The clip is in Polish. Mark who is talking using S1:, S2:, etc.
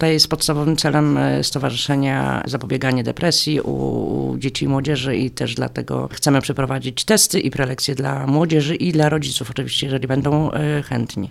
S1: To jest podstawowym celem e, Stowarzyszenia Zapobieganie Depresji u dzieci i młodzieży i też dlatego chcemy przeprowadzić testy i prelekcje dla młodzieży i dla rodziców oczywiście, jeżeli będą e, chętni.